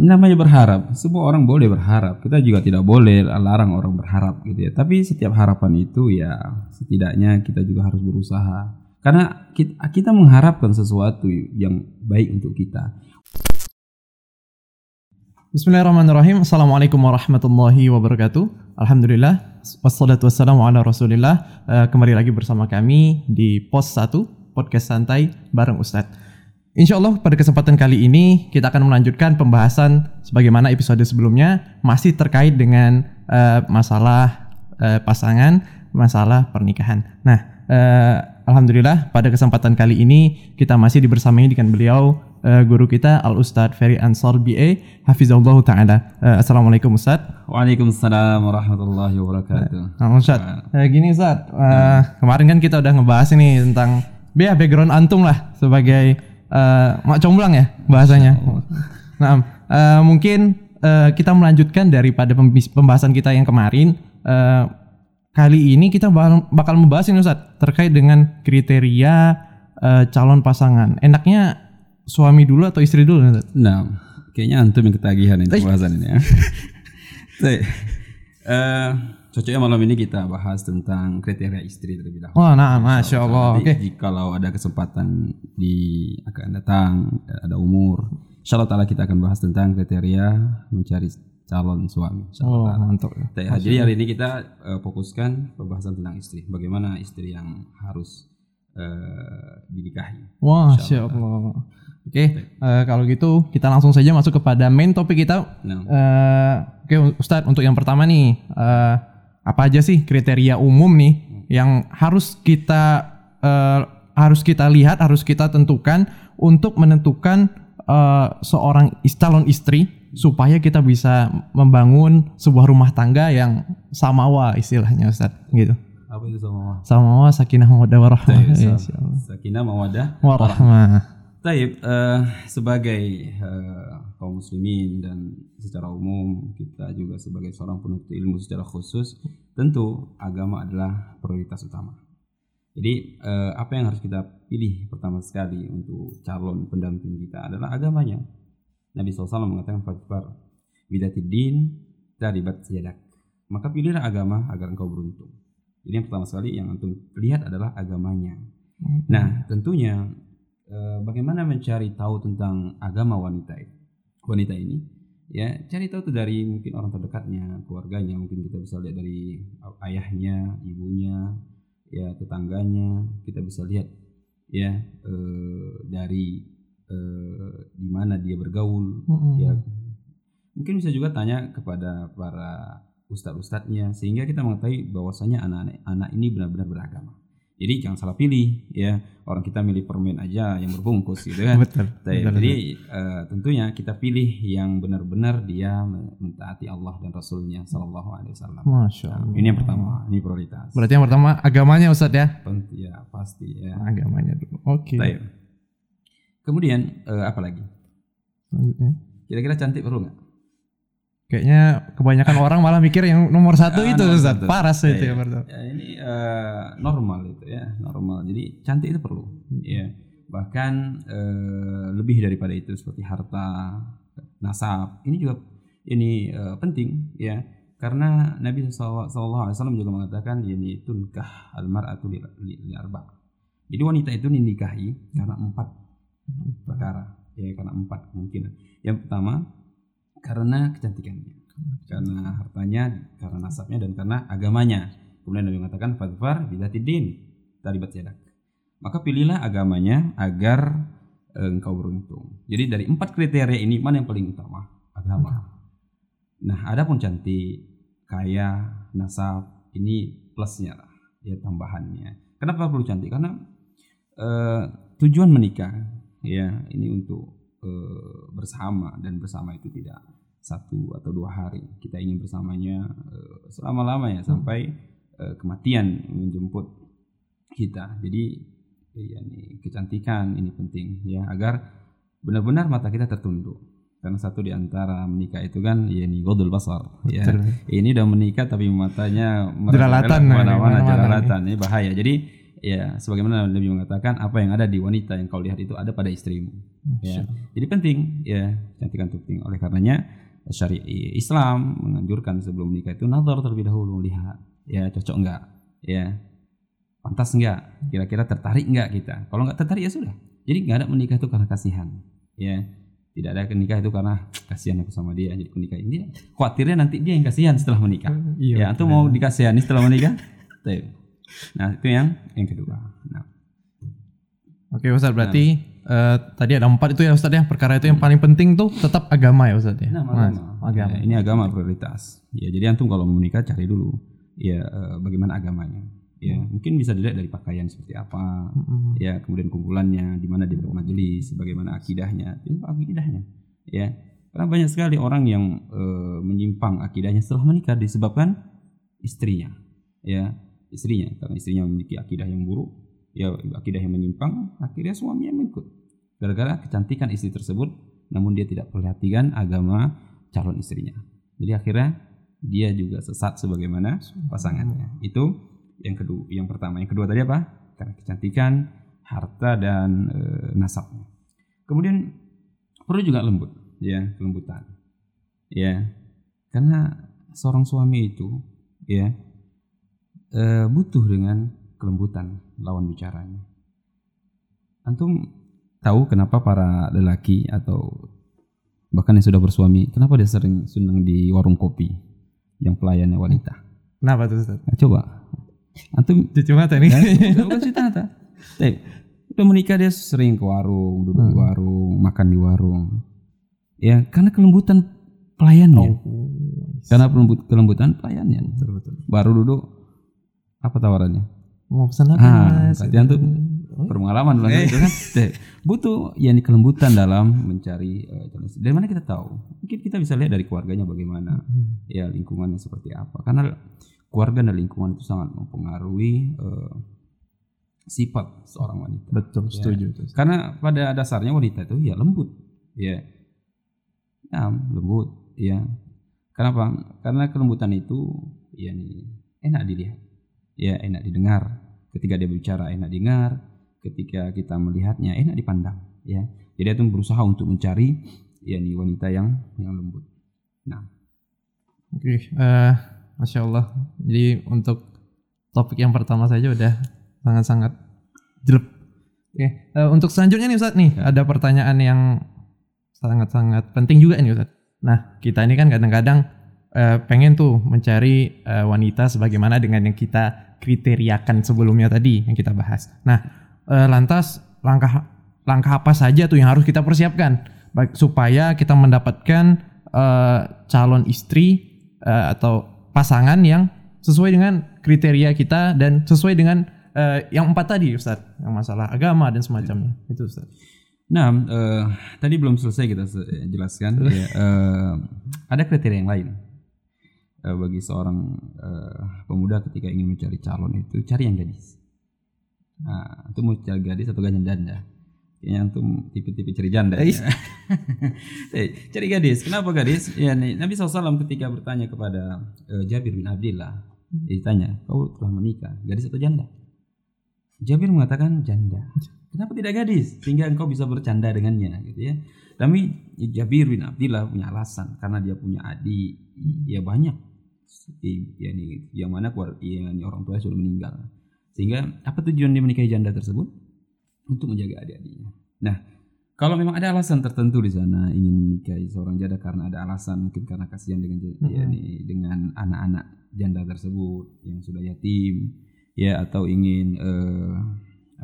namanya berharap. Semua orang boleh berharap. Kita juga tidak boleh larang orang berharap gitu ya. Tapi setiap harapan itu ya setidaknya kita juga harus berusaha. Karena kita, kita mengharapkan sesuatu yang baik untuk kita. Bismillahirrahmanirrahim. Assalamualaikum warahmatullahi wabarakatuh. Alhamdulillah. Wassalatu wassalamu ala rasulillah. Uh, Kembali lagi bersama kami di Pos 1 Podcast Santai bareng Ustadz Insya Allah pada kesempatan kali ini kita akan melanjutkan pembahasan sebagaimana episode sebelumnya masih terkait dengan uh, masalah uh, pasangan, masalah pernikahan. Nah, uh, alhamdulillah pada kesempatan kali ini kita masih dibersamai dengan beliau uh, guru kita Al Ustadz Ferry Ansor BA Hafizahullah Taala. Uh, Assalamualaikum Ustadz. Waalaikumsalam warahmatullahi wabarakatuh. Nah, Ustadz, uh, gini Ustadz, uh, kemarin kan kita udah ngebahas ini tentang ya background antum lah sebagai uh, mak comblang ya bahasanya. Nah, uh, mungkin uh, kita melanjutkan daripada pembahasan kita yang kemarin. Uh, kali ini kita bakal, bakal membahas ini Ustaz terkait dengan kriteria uh, calon pasangan. Enaknya suami dulu atau istri dulu Ustaz? Nah, kayaknya antum yang ketagihan ini pembahasan ini ya. uh, Cocoknya malam ini kita bahas tentang kriteria istri terlebih dahulu. Oh, nah, masya Allah. Oke. Okay. Kalau ada kesempatan di akan datang, ada umur, insya Allah taala kita akan bahas tentang kriteria mencari calon suami. Oh, mantap. Ya, jadi hari ini kita uh, fokuskan pembahasan tentang istri. Bagaimana istri yang harus uh, dinikahi. Wah, masya Allah. Oke, okay, uh, kalau gitu kita langsung saja masuk kepada main topik kita. No. Uh, Oke, okay, Ustadz, untuk yang pertama nih. Uh, apa aja sih kriteria umum nih yang harus kita uh, harus kita lihat, harus kita tentukan untuk menentukan uh, seorang calon istri supaya kita bisa membangun sebuah rumah tangga yang samawa istilahnya Ustaz gitu. Apa itu samawa? Samawa sakinah mawaddah warahmah. Sakinah mawaddah warahmah. Taib, uh, sebagai uh, kaum muslimin dan secara umum kita juga sebagai seorang penuntut ilmu secara khusus, tentu agama adalah prioritas utama. Jadi uh, apa yang harus kita pilih pertama sekali untuk calon pendamping kita adalah agamanya. Nabi SAW mengatakan fatfar bidatid din taribat siyadak. Maka pilihlah agama agar engkau beruntung. Jadi yang pertama sekali yang antum lihat adalah agamanya. Hmm. Nah, tentunya bagaimana mencari tahu tentang agama wanita ini? Wanita ini ya cari tahu tuh dari mungkin orang terdekatnya keluarganya. Mungkin kita bisa lihat dari ayahnya ibunya ya tetangganya. Kita bisa lihat ya e, dari e, di mana dia bergaul mm-hmm. ya. Mungkin bisa juga tanya kepada para ustadz-ustadznya sehingga kita mengetahui bahwasanya anak-anak anak ini benar-benar beragama jadi jangan salah pilih ya. Orang kita milih permen aja yang berbungkus gitu kan. betul. betul jadi uh, tentunya kita pilih yang benar-benar dia mentaati Allah dan Rasulnya Shallallahu Alaihi Wasallam. Masya Allah. Nah, ini yang pertama, ini prioritas. Berarti yang pertama agamanya Ustadz ya? Ya pasti ya. Agamanya dulu. Oke. Okay. Kemudian uh, apa lagi? Selanjutnya. Kira-kira cantik perlu nggak? Kayaknya kebanyakan orang malah mikir yang nomor satu ah, itu Ustaz. Paras ya, itu ya, ya, ya ini uh, normal itu ya, normal. Jadi cantik itu perlu. Hmm. Ya. Bahkan uh, lebih daripada itu seperti harta, nasab. Ini juga ini uh, penting ya. Karena Nabi SAW juga mengatakan ini tunkah almar'atu li, li, li arba. Jadi wanita itu dinikahi karena empat perkara. Ya, karena empat kemungkinan. Yang pertama karena kecantikannya, karena hartanya, karena nasabnya dan karena agamanya. Kemudian Nabi mengatakan fadfar bidatidin taribat yadak. Maka pilihlah agamanya agar eh, engkau beruntung. Jadi dari empat kriteria ini mana yang paling utama? Agama. Nah, adapun cantik, kaya, nasab ini plusnya lah, ya tambahannya. Kenapa perlu cantik? Karena uh, tujuan menikah ya ini untuk uh, bersama dan bersama itu tidak satu atau dua hari. Kita ingin bersamanya uh, selama lamanya hmm. sampai uh, kematian menjemput kita. Jadi ya ini kecantikan ini penting ya agar benar-benar mata kita tertunduk. Karena satu di antara menikah itu kan ya ini godul basar ya. Ini udah menikah tapi matanya jelalatan mana-mana jelalatan ini bahaya. Jadi ya sebagaimana Nabi mengatakan apa yang ada di wanita yang kau lihat itu ada pada istrimu. Ya. Jadi penting ya cantikan itu penting. Oleh karenanya syariat Islam menganjurkan sebelum menikah itu nazar terlebih dahulu lihat. Ya cocok enggak? Ya. Pantas enggak? Kira-kira tertarik enggak kita? Kalau enggak tertarik ya sudah. Jadi enggak ada menikah itu karena kasihan. Ya. Tidak ada menikah itu karena kasihan aku sama dia jadi aku nikahin dia. Khawatirnya nanti dia yang kasihan setelah menikah. Iya, ya antum mau dikasihani setelah menikah. Nah itu yang yang kedua nah Oke Ustaz berarti eh, tadi ada empat itu ya Ustaz ya perkara itu yang paling penting tuh tetap agama ya Ustaz ya. Nah, agama. agama. Ya, ini agama prioritas. Ya, jadi antum kalau mau menikah cari dulu ya eh, bagaimana agamanya. Ya, mungkin bisa dilihat dari pakaian seperti apa, Mm-mm. ya kemudian kumpulannya, di mana dia bermajelis, bagaimana akidahnya, ini akidahnya. Ya, karena banyak sekali orang yang eh, menyimpang akidahnya setelah menikah disebabkan istrinya. Ya, istrinya karena istrinya memiliki akidah yang buruk, ya akidah yang menyimpang, akhirnya suaminya mengikut. Gara-gara kecantikan istri tersebut, namun dia tidak perhatikan agama calon istrinya. Jadi akhirnya dia juga sesat sebagaimana pasangannya. Itu yang kedua, yang pertama. Yang kedua tadi apa? Karena kecantikan, harta dan e, nasabnya. Kemudian perlu juga lembut, ya kelembutan, ya karena seorang suami itu, ya e, butuh dengan kelembutan lawan bicaranya. Antum tahu kenapa para lelaki atau bahkan yang sudah bersuami, kenapa dia sering senang di warung kopi yang pelayannya wanita? Kenapa tuh Ustaz? Nah, coba antum Cuci mata nih. Nah, bukan cerita nyata. Tapi, udah menikah dia sering ke warung, duduk di warung, makan di warung. Ya, karena kelembutan pelayannya. Karena kelembut, kelembutan pelayannya. betul betul. Baru duduk apa tawarannya? Mau pesan apa Ah, Mas? berarti antum berpengalaman dalam itu kan. Butuh ya ini kelembutan dalam mencari eh, istri. Dari mana kita tahu? Mungkin kita bisa lihat dari keluarganya bagaimana, ya lingkungannya seperti apa. Karena keluarga dan lingkungan itu sangat mempengaruhi eh, sifat seorang wanita. Betul, setuju tuh. Karena pada dasarnya wanita itu ya lembut, ya, ya lembut, ya. Kenapa? Karena kelembutan itu ya nih, enak dilihat, ya enak didengar. Ketika dia bicara enak dengar, ketika kita melihatnya enak dipandang, ya. Jadi itu berusaha untuk mencari ya nih wanita yang yang lembut. Nah, Oke, eh, masya Allah. Jadi untuk topik yang pertama saja udah sangat-sangat jelek. Oke, eh, untuk selanjutnya nih Ustadz nih ada pertanyaan yang sangat-sangat penting juga nih Ustadz. Nah, kita ini kan kadang-kadang eh, pengen tuh mencari eh, wanita sebagaimana dengan yang kita kriteriakan sebelumnya tadi yang kita bahas. Nah, eh, lantas langkah langkah apa saja tuh yang harus kita persiapkan baik supaya kita mendapatkan eh, calon istri eh, atau pasangan yang sesuai dengan kriteria kita dan sesuai dengan eh, yang empat tadi Ustaz, yang masalah agama dan semacamnya. Itu Ustaz. Nah, eh, tadi belum selesai kita jelaskan. ya, eh, ada kriteria yang lain Eh, bagi seorang eh, pemuda ketika ingin mencari calon itu cari yang gadis. Nah, itu mau cari gadis atau gajah janda? Kayaknya antum tipe-tipe cari janda. ya. Eh, cari gadis. Kenapa gadis? Ya, nih, Nabi SAW ketika bertanya kepada eh, Jabir bin Abdullah, dia ditanya, kau telah menikah, gadis atau janda? Jabir mengatakan janda. Kenapa tidak gadis? Sehingga engkau bisa bercanda dengannya, gitu ya. Tapi Jabir bin Abdullah punya alasan karena dia punya adik, ya banyak. Ya, nih, yang mana keluar, ya, nih, orang tuanya sudah meninggal. Sehingga apa tujuan dia menikahi janda tersebut? Untuk menjaga adik-adiknya. Nah, kalau memang ada alasan tertentu di sana ingin menikahi seorang janda karena ada alasan mungkin karena kasihan dengan ya, nih, dengan anak-anak janda tersebut yang sudah yatim, ya atau ingin eh,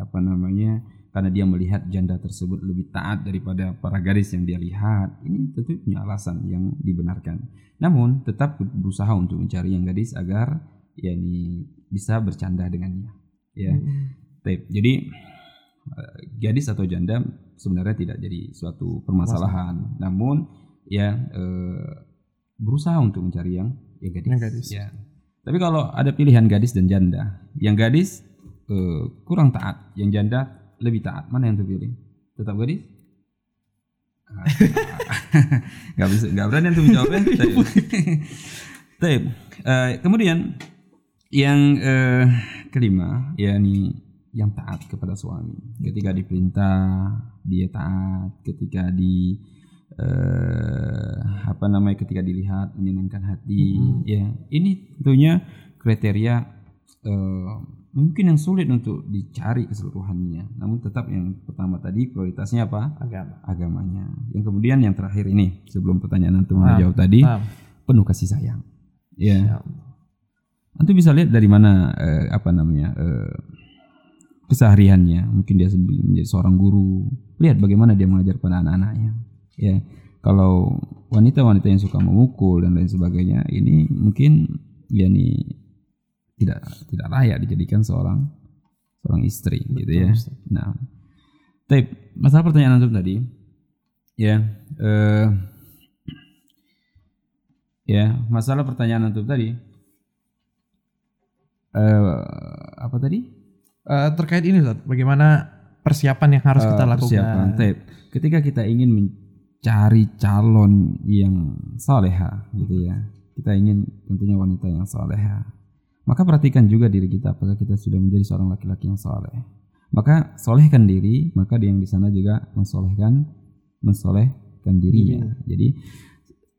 apa namanya karena dia melihat janda tersebut lebih taat daripada para gadis yang dia lihat. Ini tentu punya alasan yang dibenarkan. Namun tetap berusaha untuk mencari yang gadis agar ya ini bisa bercanda dengannya ya. Baik, jadi eh, gadis atau janda sebenarnya tidak jadi suatu permasalahan. Namun ya eh, berusaha untuk mencari yang yang gadis, Yang gadis. ya. Tapi kalau ada pilihan gadis dan janda yang gadis eh, kurang taat yang janda lebih taat. Mana yang terpilih? Tetap gadis? Nggak bisa nggak berani untuk menjawabnya Baik. Eh, kemudian yang eh, kelima yakni yang taat kepada suami. Ketika diperintah dia taat, ketika di eh, apa namanya ketika dilihat menyenangkan hati, ya ini tentunya kriteria eh, mungkin yang sulit untuk dicari keseluruhannya. Namun tetap yang pertama tadi prioritasnya apa? Agama. Agamanya. Yang kemudian yang terakhir ini sebelum pertanyaan antum Paham, jawab tadi penuh kasih sayang. Ya. Ya. Antum bisa lihat dari mana eh, apa namanya eh, kesehariannya. Mungkin dia menjadi seorang guru. Lihat bagaimana dia mengajar pada anak-anaknya. Ya. Kalau wanita-wanita yang suka memukul dan lain sebagainya, ini mungkin ya nih tidak tidak layak dijadikan seorang seorang istri gitu ya. Ustaz. Nah, tapi masalah pertanyaan antum tadi, ya, eh, ya masalah pertanyaan antum tadi, eh, apa tadi? Eh, terkait ini Ustaz, bagaimana persiapan yang harus kita Eh, lakukan? persiapan. Tape. Ketika kita ingin mencari calon yang soleha, gitu ya, kita ingin tentunya wanita yang soleha. Maka perhatikan juga diri kita apakah kita sudah menjadi seorang laki-laki yang soleh. Maka solehkan diri, maka dia yang di sana juga mensolehkan, mensolehkan dirinya. Jadi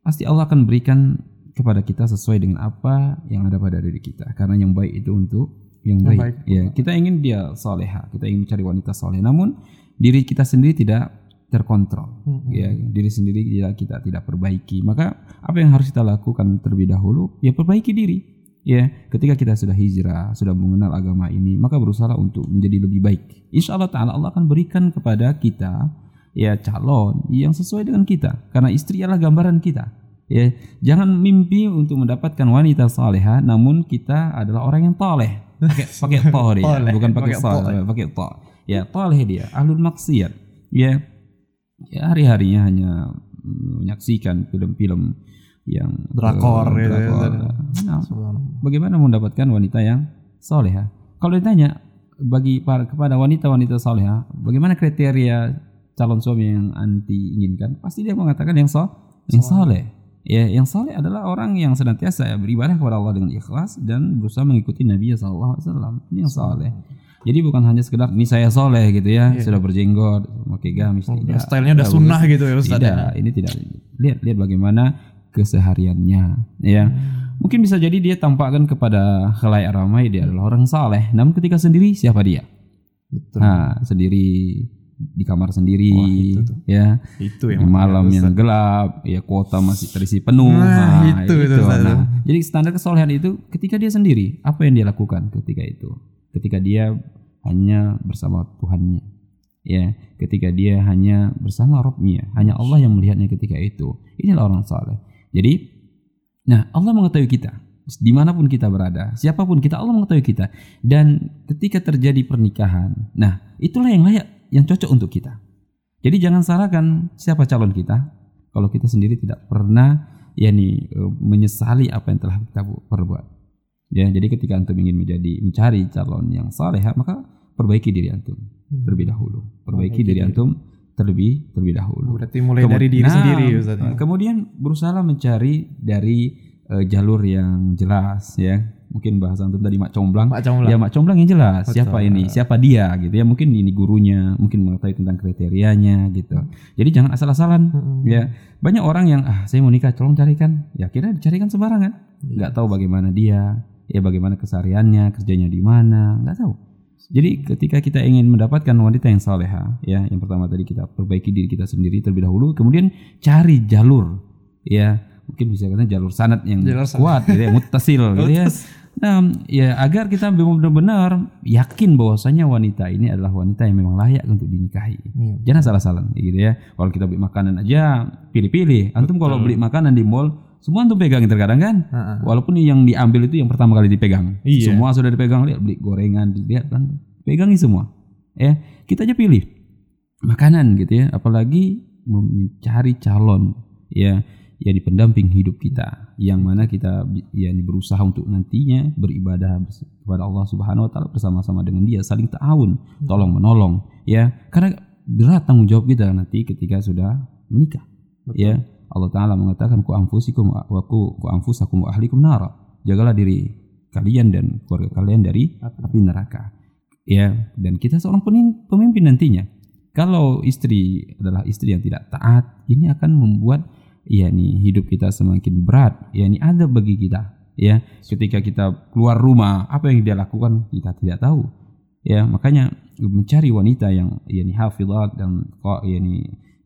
pasti Allah akan berikan kepada kita sesuai dengan apa yang ada pada diri kita. Karena yang baik itu untuk yang Yang baik. baik. Ya, kita ingin dia soleha, kita ingin mencari wanita soleh. Namun diri kita sendiri tidak terkontrol. Mm-mm. Ya, diri sendiri tidak kita tidak perbaiki. Maka apa yang harus kita lakukan terlebih dahulu? Ya perbaiki diri. Ya, ketika kita sudah hijrah, sudah mengenal agama ini, maka berusaha untuk menjadi lebih baik. Insya Allah Taala Allah akan berikan kepada kita ya calon yang sesuai dengan kita. Karena istri adalah gambaran kita. Ya, jangan mimpi untuk mendapatkan wanita saleha, namun kita adalah orang yang toleh. Pakai pakai to dia, Toleh, bukan pakai sol, toleh. pakai to. Ya, toleh dia, ahlul maksiat. Ya, ya hari-harinya hanya menyaksikan film-film yang Drakor ya, drakor. Ustaz. Nah, Subhanallah. bagaimana mendapatkan wanita yang soleha? Kalau ditanya bagi para kepada wanita-wanita soleha, bagaimana kriteria calon suami yang anti inginkan? Pasti dia mengatakan yang so, yang soleh. Ya, yang soleh adalah orang yang senantiasa beribadah kepada Allah dengan ikhlas dan berusaha mengikuti Nabi Sallallahu Alaihi Wasallam. Ini yang soleh. Jadi bukan hanya sekedar ini saya soleh gitu ya, sudah berjenggot, pakai gamis. tidak. Stylenya udah sunnah gitu ya Ustaz. Tidak, ini tidak. Lihat lihat bagaimana kesehariannya, ya. Mungkin bisa jadi dia tampakkan kepada khalayak ramai dia adalah orang saleh, namun ketika sendiri siapa dia? Betul. Nah, sendiri di kamar sendiri, Wah, itu tuh. ya. Itu Di yang malam Ustaz. yang gelap, ya kuota masih terisi penuh. Nah, itu, itu, Ustaz. Nah, jadi standar kesolehan itu ketika dia sendiri, apa yang dia lakukan ketika itu? Ketika dia hanya bersama Tuhannya. Ya, ketika dia hanya bersama Robnya, hanya Allah yang melihatnya ketika itu. Inilah orang saleh. Jadi, nah Allah mengetahui kita di mana pun kita berada, siapa pun kita Allah mengetahui kita. Dan ketika terjadi pernikahan, nah itulah yang layak, yang cocok untuk kita. Jadi jangan salahkan siapa calon kita kalau kita sendiri tidak pernah yakni eh, menyesali apa yang telah kita bu- perbuat. Ya, jadi ketika antum ingin menjadi mencari calon yang saleh, maka perbaiki diri antum terlebih dahulu. Perbaiki diri antum terlebih terlebih dahulu. Berarti mulai Kemu- dari diri Nah, sendiri Ustaz. ya. Kemudian berusaha mencari dari eh, jalur yang jelas ya. Mungkin bahasa antum tadi mak comblang. Pak Comblang. Ya mak comblang yang jelas. Betul. Siapa ini? Siapa dia gitu ya. Mungkin ini gurunya, mungkin mengetahui tentang kriterianya gitu. Jadi jangan asal-asalan Mm-mm. ya. Banyak orang yang ah saya mau nikah tolong carikan. Ya kira dicarikan sembarangan. Iya. Nggak tahu bagaimana dia, ya bagaimana kesehariannya, kerjanya di mana, nggak tahu. Jadi ketika kita ingin mendapatkan wanita yang saleha, ya yang pertama tadi kita perbaiki diri kita sendiri terlebih dahulu, kemudian cari jalur, ya mungkin bisa kata jalur sanat yang Jalur sanad. kuat, gitu ya, muttasil, gitu ya. Nah, ya agar kita benar-benar yakin bahwasanya wanita ini adalah wanita yang memang layak untuk dinikahi. Iya. Jangan salah-salah gitu ya. Kalau kita beli makanan aja pilih-pilih. Antum kalau beli makanan di mall semua antum pegang terkadang kan. Ha-ha. Walaupun yang diambil itu yang pertama kali dipegang. Iya. Semua sudah dipegang lihat beli gorengan dilihat kan. Pegangi semua. Ya, kita aja pilih makanan gitu ya. Apalagi mencari calon ya ya di pendamping hidup kita yang mana kita ya berusaha untuk nantinya beribadah kepada Allah Subhanahu wa taala bersama-sama dengan dia saling ta'awun tolong menolong ya karena berat tanggung jawab kita nanti ketika sudah menikah ya Allah taala mengatakan ku anfusikum wa ku, ku anfusakum wa ahlikum nara. Jagalah diri kalian dan keluarga kalian dari api neraka. Ya dan kita seorang pemimpin nantinya. Kalau istri adalah istri yang tidak taat ini akan membuat ya nih hidup kita semakin berat ya ini ada bagi kita. Ya ketika kita keluar rumah apa yang dia lakukan? Kita tidak tahu. Ya makanya mencari wanita yang yani hafizat dan qa-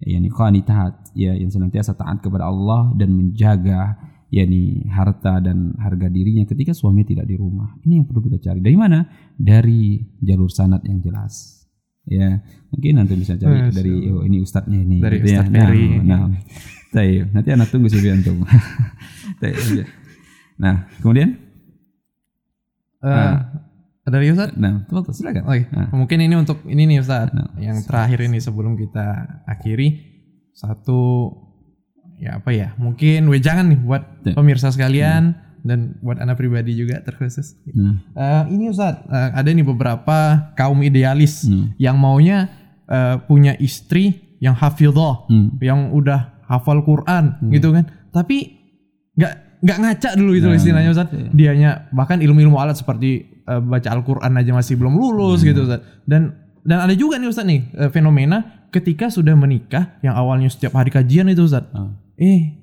yani qanitat ya yang senantiasa taat kepada Allah dan menjaga yakni harta dan harga dirinya ketika suami tidak di rumah. Ini yang perlu kita cari. Dari mana? Dari jalur sanad yang jelas. Ya, mungkin nanti bisa cari Masya dari oh, ini ustadznya ini Dari gitu ya. Ustadz Nah. Nah, Taib. nanti anak tunggu antum. Taib, ya. Nah, kemudian Eh, ada lagi Ustaz? nah, tuh silakan. Oke, Nah. mungkin ini untuk ini nih Ustaz. Nah. Yang terakhir ini sebelum kita akhiri satu ya apa ya? Mungkin wejangan nih buat Ya. pemirsa sekalian dan buat anak pribadi juga terkhusus. Nah, Eh, ini Ustaz, eh, ada nih beberapa kaum idealis Hmm. yang maunya eh, punya istri yang hafidhah, hmm. yang udah hafal Quran gitu kan. Tapi nggak nggak ngaca dulu itu Nah, istilahnya Ustaz. iya. Dianya bahkan ilmu-ilmu alat seperti eh, baca Al-Qur'an aja masih belum lulus Hmm. gitu Ustaz. Dan dan ada juga nih Ustaz nih eh, fenomena ketika sudah menikah yang awalnya setiap hari kajian itu Ustaz. Ah. Eh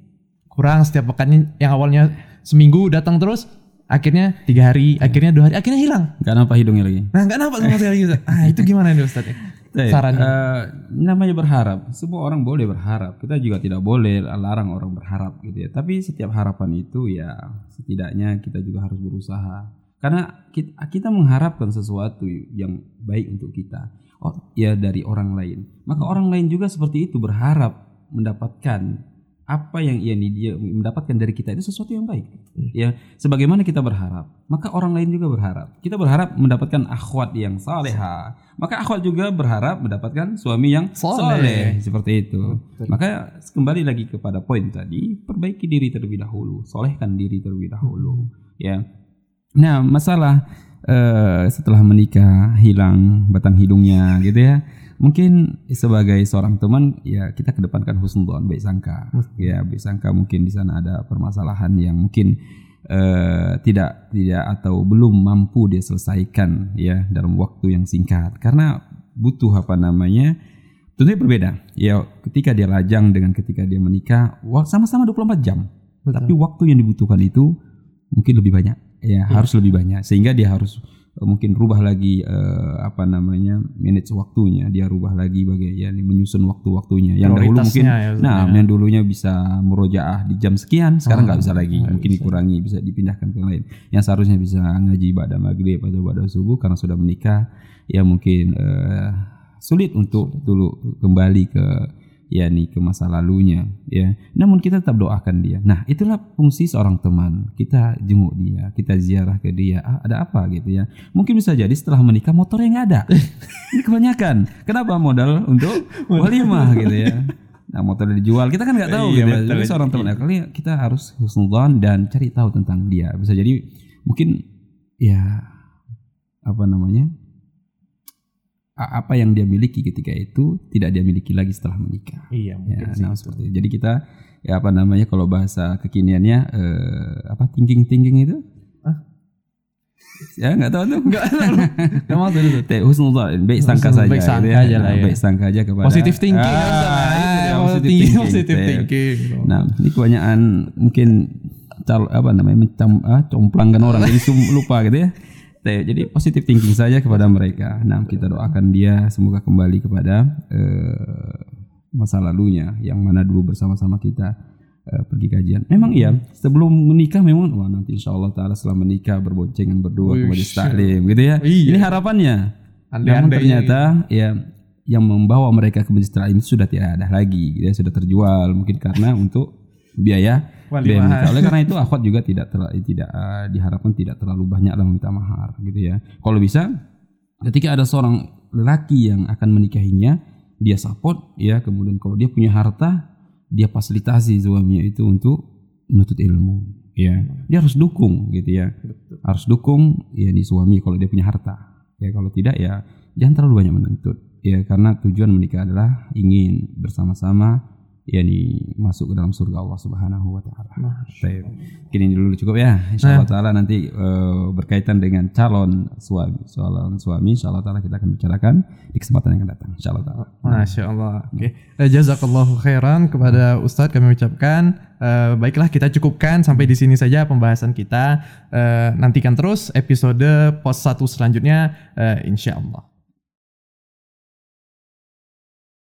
kurang setiap pekannya yang awalnya seminggu datang terus akhirnya tiga hari akhirnya dua hari akhirnya hilang Gak nampak hidungnya lagi. nah nggak nampak sama sekali Ustaz. ah itu gimana nih Ustaz Sarannya. eh, namanya berharap. Semua orang boleh berharap. Kita juga tidak boleh larang orang berharap gitu ya. Tapi setiap harapan itu ya setidaknya kita juga harus berusaha. Karena kita, kita mengharapkan sesuatu yang baik untuk kita. Oh, ya dari orang lain. Maka orang lain juga seperti itu berharap mendapatkan apa yang ia dia mendapatkan dari kita itu sesuatu yang baik. Ya, sebagaimana kita berharap, maka orang lain juga berharap. Kita berharap mendapatkan akhwat yang saleha, maka akhwat juga berharap mendapatkan suami yang Soleh. soleh seperti itu. Maka kembali lagi kepada poin tadi, perbaiki diri terlebih dahulu, solehkan diri terlebih dahulu. Ya, nah masalah eh, setelah menikah hilang batang hidungnya gitu ya. Mungkin sebagai seorang teman ya kita kedepankan husnudon baik sangka. Ya baik sangka mungkin di sana ada permasalahan yang mungkin eh, tidak tidak atau belum mampu dia selesaikan ya dalam waktu yang singkat. Karena butuh apa namanya tentunya berbeda. Ya ketika dia lajang dengan ketika dia menikah sama-sama 24 jam. Tapi waktu yang dibutuhkan itu mungkin lebih banyak ya harus lebih banyak. Sehingga dia harus eh, mungkin rubah lagi eh, apa namanya manage waktunya. Dia rubah lagi bagai ya menyusun waktu-waktunya. Yang dahulu mungkin ya, nah ya. yang dulunya bisa murojaah di jam sekian sekarang nggak Oh, bisa lagi. mungkin bisa. dikurangi bisa dipindahkan ke lain. Yang seharusnya bisa ngaji pada maghrib atau pada subuh karena sudah menikah ya mungkin eh, sulit untuk dulu kembali ke ya nih ke masa lalunya ya. Namun kita tetap doakan dia. Nah itulah fungsi seorang teman. Kita jenguk dia kita ziarah ke dia. Ah, ada apa gitu ya? Mungkin bisa jadi setelah menikah motornya nggak ada. Ini kebanyakan. Kenapa modal untuk walimah gitu ya? Nah motor dijual kita kan nggak tahu Iya, gitu ya. betul. jadi seorang teman kali kita harus husnudzon dan cari tahu tentang dia. Bisa jadi mungkin ya apa namanya apa yang dia miliki ketika itu tidak dia miliki lagi setelah menikah iya ya, mungkin sih nah, seperti itu. jadi kita ya apa namanya kalau bahasa kekiniannya eh, apa thinking thinking itu Hah? ya nggak tahu tuh nggak nggak maksud itu Teh, husnudzon baik sangka saja baik gitu sangka ya. aja lah ya. baik sangka aja kepada positif thinking ya. Ah, Ah, positive thinking, positive Teh. thinking Nah, ini kebanyakan mungkin cal apa namanya mencam ah, complangkan orang jadi lupa gitu ya. Jadi positif thinking saja kepada mereka. Nah, kita doakan dia semoga kembali kepada eh, masa lalunya yang mana dulu bersama-sama kita eh, pergi kajian. Memang iya, sebelum menikah memang wah nanti insya Allah taala setelah menikah berboncengan berdua ke Wih, majelis taklim gitu ya. Iya. Ini harapannya. Namun Andai-andainya ternyata ya yang membawa mereka ke majelis taklim sudah tidak ada lagi, gitu ya sudah terjual mungkin karena untuk biaya biaya menikah. Oleh karena itu akhwat juga tidak terla- tidak eh, diharapkan tidak terlalu banyak dalam meminta mahar gitu ya. Kalau bisa ketika ada seorang lelaki yang akan menikahinya, dia support ya, kemudian kalau dia punya harta, dia fasilitasi suaminya itu untuk menuntut ilmu ya. Dia harus dukung gitu ya. Harus dukung ya di suami kalau dia punya harta. Ya kalau tidak ya jangan terlalu banyak menuntut ya karena tujuan menikah adalah ingin bersama-sama yakni masuk ke dalam surga Allah Subhanahu wa taala. Baik. Mungkin ini dulu cukup ya. Insyaallah taala nanti eh, berkaitan dengan calon suami, calon suami insyaallah taala kita akan bicarakan di kesempatan yang akan datang. Insyaallah taala. Masya Allah. Oke. Eh, Jazakallahu khairan kepada Ustadz kami ucapkan. Eh, baiklah kita cukupkan sampai di sini saja pembahasan kita. Eh, nantikan terus episode pos 1 selanjutnya. Eh, insya Allah.